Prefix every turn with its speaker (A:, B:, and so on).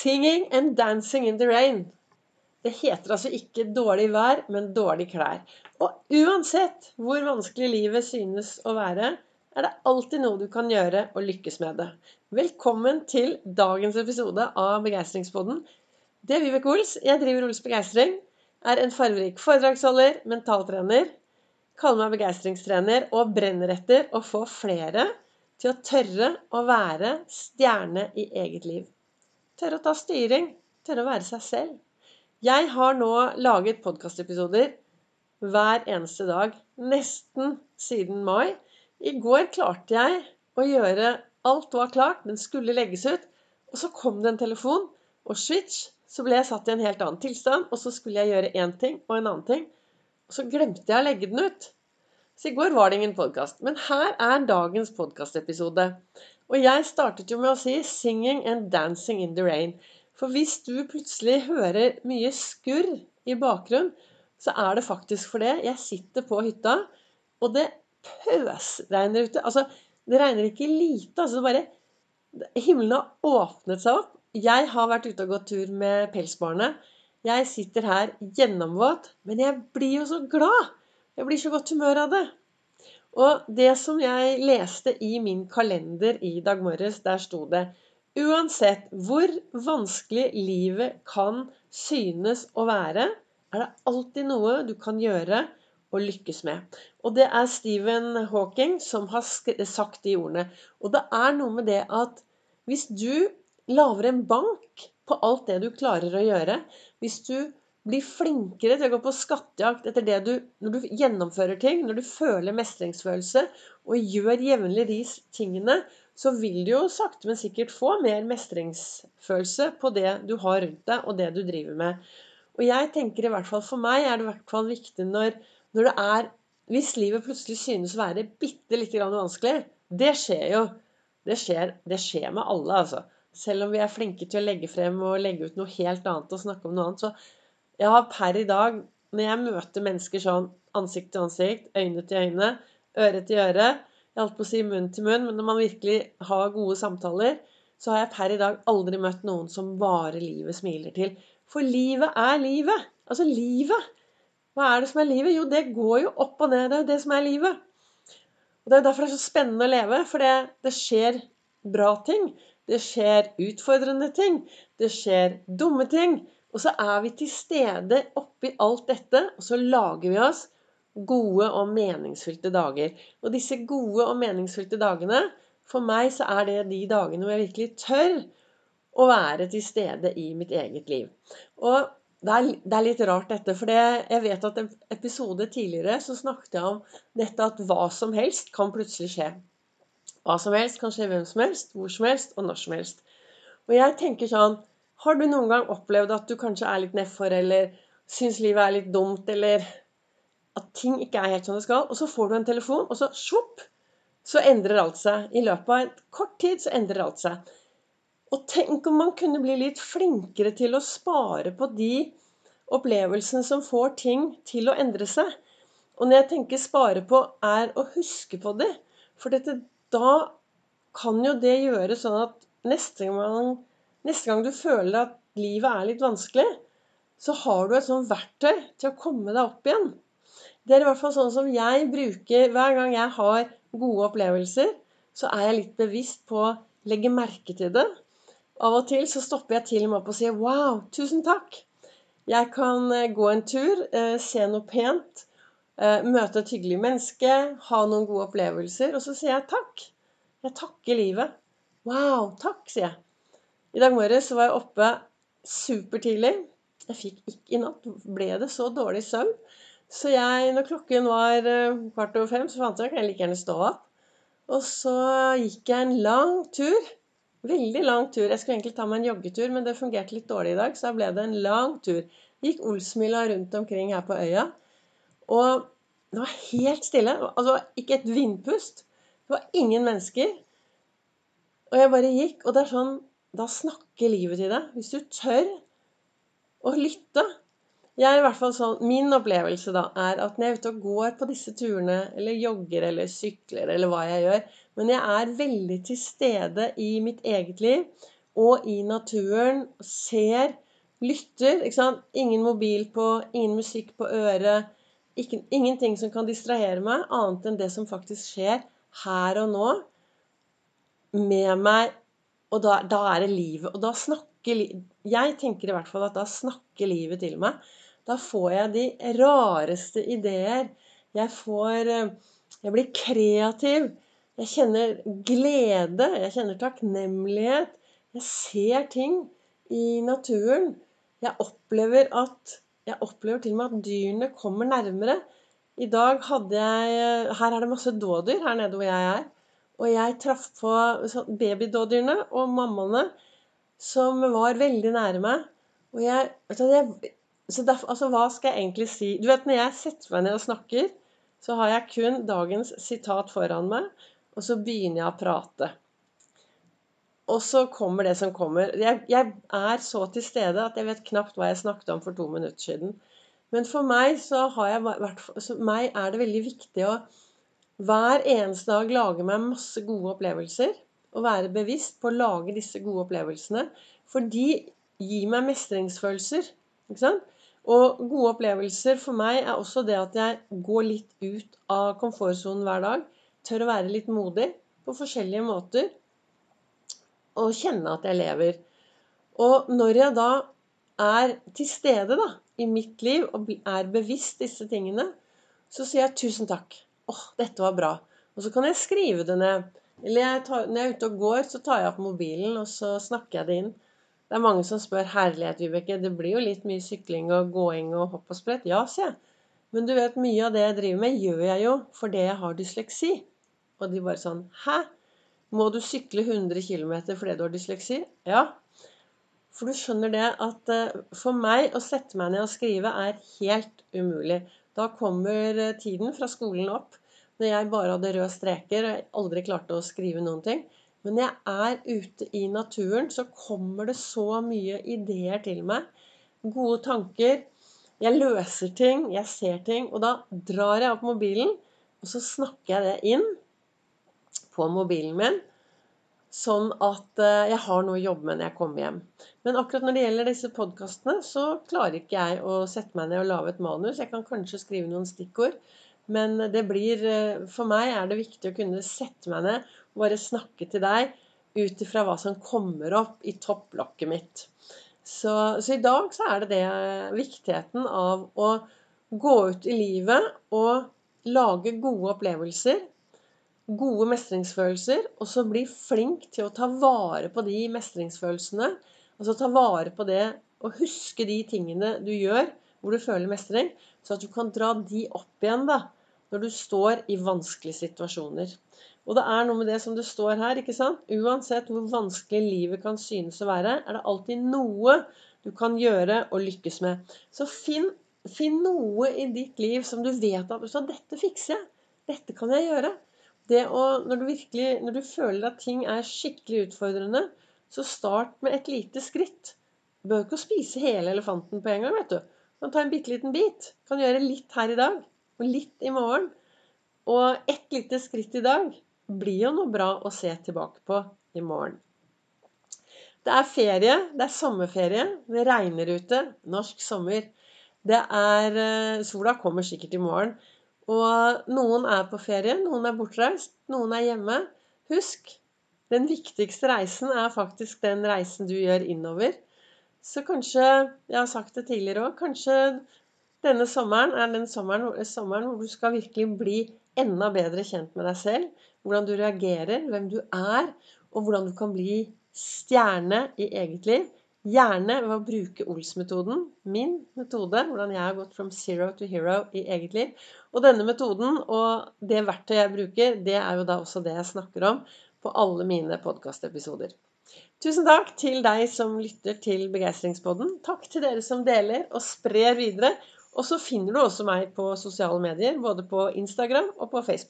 A: 'Singing and dancing in the rain'. Det heter altså ikke 'dårlig vær', men 'dårlig klær'. Og uansett hvor vanskelig livet synes å være, er det alltid noe du kan gjøre og lykkes med det. Velkommen til dagens episode av Begeistringspodden. Det er Vibeke Ols. Jeg driver Ols Begeistring. Er en farverik foredragsholder, mentaltrener. Kaller meg begeistringstrener og brenner etter å få flere til å tørre å være stjerne i eget liv. Tørre å ta styring. Tørre å være seg selv. Jeg har nå laget podkastepisoder hver eneste dag. Nesten siden mai. I går klarte jeg å gjøre Alt var klart. Den skulle legges ut. Og så kom det en telefon, og switch, så ble jeg satt i en helt annen tilstand. Og så skulle jeg gjøre én ting og en annen ting. Og så glemte jeg å legge den ut. Så i går var det ingen podkast. Men her er dagens podkastepisode. Og jeg startet jo med å si 'singing and dancing in the rain'. For hvis du plutselig hører mye skurr i bakgrunnen, så er det faktisk for det. Jeg sitter på hytta, og det pøsregner ute. Altså, det regner ikke lite. Altså, bare Himmelen har åpnet seg opp. Jeg har vært ute og gått tur med pelsbarnet. Jeg sitter her gjennomvåt, men jeg blir jo så glad. Jeg blir så godt humør av det. Og det som jeg leste i min kalender i dag morges, der sto det Uansett hvor vanskelig livet kan synes å være, er det alltid noe du kan gjøre og lykkes med. Og det er Stephen Hawking som har sagt de ordene. Og det er noe med det at hvis du lager en bank på alt det du klarer å gjøre, hvis du bli flinkere til å gå på skattejakt etter det du Når du gjennomfører ting, når du føler mestringsfølelse og gjør jevnlig de tingene, så vil du jo sakte, men sikkert få mer mestringsfølelse på det du har rundt deg, og det du driver med. Og jeg tenker i hvert fall for meg er det i hvert fall viktig når, når det er Hvis livet plutselig synes å være bitte lite grann vanskelig Det skjer jo. Det skjer, det skjer med alle, altså. Selv om vi er flinke til å legge frem og legge ut noe helt annet og snakke om noe annet, så jeg har per i dag, når jeg møter mennesker sånn ansikt til ansikt, øyne til øyne, øre til øre Jeg holdt på å si munn til munn, men når man virkelig har gode samtaler, så har jeg per i dag aldri møtt noen som bare livet smiler til. For livet er livet. Altså livet. Hva er det som er livet? Jo, det går jo opp og ned. Det er jo det som er livet. Og Det er derfor det er så spennende å leve. For det, det skjer bra ting. Det skjer utfordrende ting. Det skjer dumme ting. Og så er vi til stede oppi alt dette, og så lager vi oss gode og meningsfylte dager. Og disse gode og meningsfylte dagene, for meg så er det de dagene hvor jeg virkelig tør å være til stede i mitt eget liv. Og det er, det er litt rart dette, for det, jeg vet at en episode tidligere så snakket jeg om dette at hva som helst kan plutselig skje. Hva som helst kan skje hvem som helst, hvor som helst og når som helst. Og jeg tenker sånn har du noen gang opplevd at du kanskje er litt nedfor, eller syns livet er litt dumt, eller at ting ikke er helt som det skal, og så får du en telefon, og så svopp, så endrer alt seg. I løpet av en kort tid så endrer alt seg. Og tenk om man kunne bli litt flinkere til å spare på de opplevelsene som får ting til å endre seg. Og når jeg tenker spare på, er å huske på det. For dette, da kan jo det gjøre sånn at neste gang Neste gang du føler at livet er litt vanskelig, så har du et sånt verktøy til å komme deg opp igjen. Det er i hvert fall sånn som jeg bruker hver gang jeg har gode opplevelser. Så er jeg litt bevisst på å legge merke til det. Av og til så stopper jeg til og med opp og sier 'wow, tusen takk'. Jeg kan eh, gå en tur, eh, se noe pent, eh, møte et hyggelig menneske, ha noen gode opplevelser, og så sier jeg takk. Jeg takker livet. Wow, takk, sier jeg. I dag morges var jeg oppe supertidlig. Jeg fikk ikke i natt ble det så dårlig søvn. Så jeg, når klokken var eh, kvart over fem, så fant jeg at jeg like gjerne stå opp. Og så gikk jeg en lang tur. Veldig lang tur. Jeg skulle egentlig ta meg en joggetur, men det fungerte litt dårlig i dag, så da ble det en lang tur. Gikk Olsmila rundt omkring her på øya. Og det var helt stille. Altså ikke et vindpust. Det var ingen mennesker. Og jeg bare gikk. Og det er sånn da snakker livet til deg. Hvis du tør å lytte. Jeg er i hvert fall sånn, Min opplevelse da er at når jeg er ute og går på disse turene, eller jogger eller sykler eller hva jeg gjør Men jeg er veldig til stede i mitt eget liv. og i naturen. Ser, lytter. ikke sant? Ingen mobil på, ingen musikk på øret. Ikke, ingenting som kan distrahere meg, annet enn det som faktisk skjer her og nå med meg. Og da, da er det livet. Og da snakker Jeg tenker i hvert fall at da snakker livet til meg. Da får jeg de rareste ideer. Jeg får eh, Jeg blir kreativ. Jeg kjenner glede. Jeg kjenner takknemlighet. Jeg ser ting i naturen. Jeg opplever at Jeg opplever til og med at dyrene kommer nærmere. I dag hadde jeg Her er det masse dådyr her nede hvor jeg er. Og jeg traff på babydådyrene og mammaene som var veldig nære meg. Og jeg, jeg så derfor, altså, hva skal jeg egentlig si? Du vet, Når jeg setter meg ned og snakker, så har jeg kun dagens sitat foran meg, og så begynner jeg å prate. Og så kommer det som kommer. Jeg, jeg, er så til stede at jeg vet knapt hva jeg snakket om for to minutter siden. Men for meg, så jeg, meg er det veldig viktig å hver eneste dag lage meg masse gode opplevelser. Og være bevisst på å lage disse gode opplevelsene. For de gir meg mestringsfølelser. Ikke sant? Og gode opplevelser for meg er også det at jeg går litt ut av komfortsonen hver dag. Tør å være litt modig på forskjellige måter. Og kjenne at jeg lever. Og når jeg da er til stede da, i mitt liv og er bevisst disse tingene, så sier jeg tusen takk. Åh, dette var bra. Og så kan jeg skrive det ned. Eller jeg tar, når jeg er ute og går, så tar jeg opp mobilen, og så snakker jeg det inn. Det er mange som spør herlighet, Vibeke. Det blir jo litt mye sykling og gåing og hopp og sprett. Ja, sier jeg. Men du vet, mye av det jeg driver med, gjør jeg jo fordi jeg har dysleksi. Og de bare sånn Hæ? Må du sykle 100 km fordi du har dysleksi? Ja. For du skjønner det at eh, for meg å sette meg ned og skrive er helt umulig. Da kommer eh, tiden fra skolen opp når jeg bare hadde røde streker og aldri klarte å skrive noen ting. Men når jeg er ute i naturen, så kommer det så mye ideer til meg. Gode tanker. Jeg løser ting, jeg ser ting. Og da drar jeg opp mobilen, og så snakker jeg det inn på mobilen min. Sånn at eh, jeg har noe å jobbe med når jeg kommer hjem. Men akkurat når det gjelder disse podkastene, så klarer ikke jeg å sette meg ned og lage et manus. Jeg kan kanskje skrive noen stikkord. Men det blir eh, For meg er det viktig å kunne sette meg ned bare snakke til deg ut ifra hva som kommer opp i topplokket mitt. Så, så, i dag så er det det viktigheten av å gå ut i livet og lage gode opplevelser, gode mestringsfølelser, og så bli flink til å ta vare på de mestringsfølelsene. Altså ta vare på det og huske de tingene du gjør hvor du føler mestring, så at du kan dra de opp igjen da, når du står i vanskelige situasjoner. Og det er noe med det som det står her. ikke sant? Uansett hvor vanskelig livet kan synes å være, er det alltid noe du kan gjøre og lykkes med. Så finn, finn noe i ditt liv som du vet at dette fikser jeg. Dette kan jeg gjøre. Det å, når, du virkelig, når du føler at ting er skikkelig utfordrende, så start med et lite skritt. Du behøver ikke å spise hele elefanten på en gang. vet du. Du kan ta en bitte liten bit. Du kan gjøre litt her i dag og litt i morgen. Og ett lite skritt i dag blir jo noe bra å se tilbake på i morgen. Det er ferie. Det er sommerferie. Det regner ute. Norsk sommer. Det er eh, Sola kommer sikkert i morgen. Og noen er på ferie, noen er bortreist, noen er hjemme. Husk, den viktigste reisen er faktisk den reisen du gjør innover. Så kanskje, jeg har sagt det tidligere òg, kanskje denne sommeren er den sommeren, sommeren hvor du skal virkelig bli enda bedre kjent med deg selv. Hvordan du reagerer, hvem du er, og hvordan du kan bli stjerne i eget liv. Gjerne ved å bruke Ols-metoden, min metode, hvordan jeg har gått from zero to hero i eget liv. Og denne metoden og det verktøyet jeg bruker, det er jo da også det jeg snakker om på alle mine podkastepisoder. Tusen takk til deg som lytter til Begeistringspodden. Takk til dere som deler og sprer videre. Og så finner du også meg på sosiale medier, både på Instagram og på Facebook.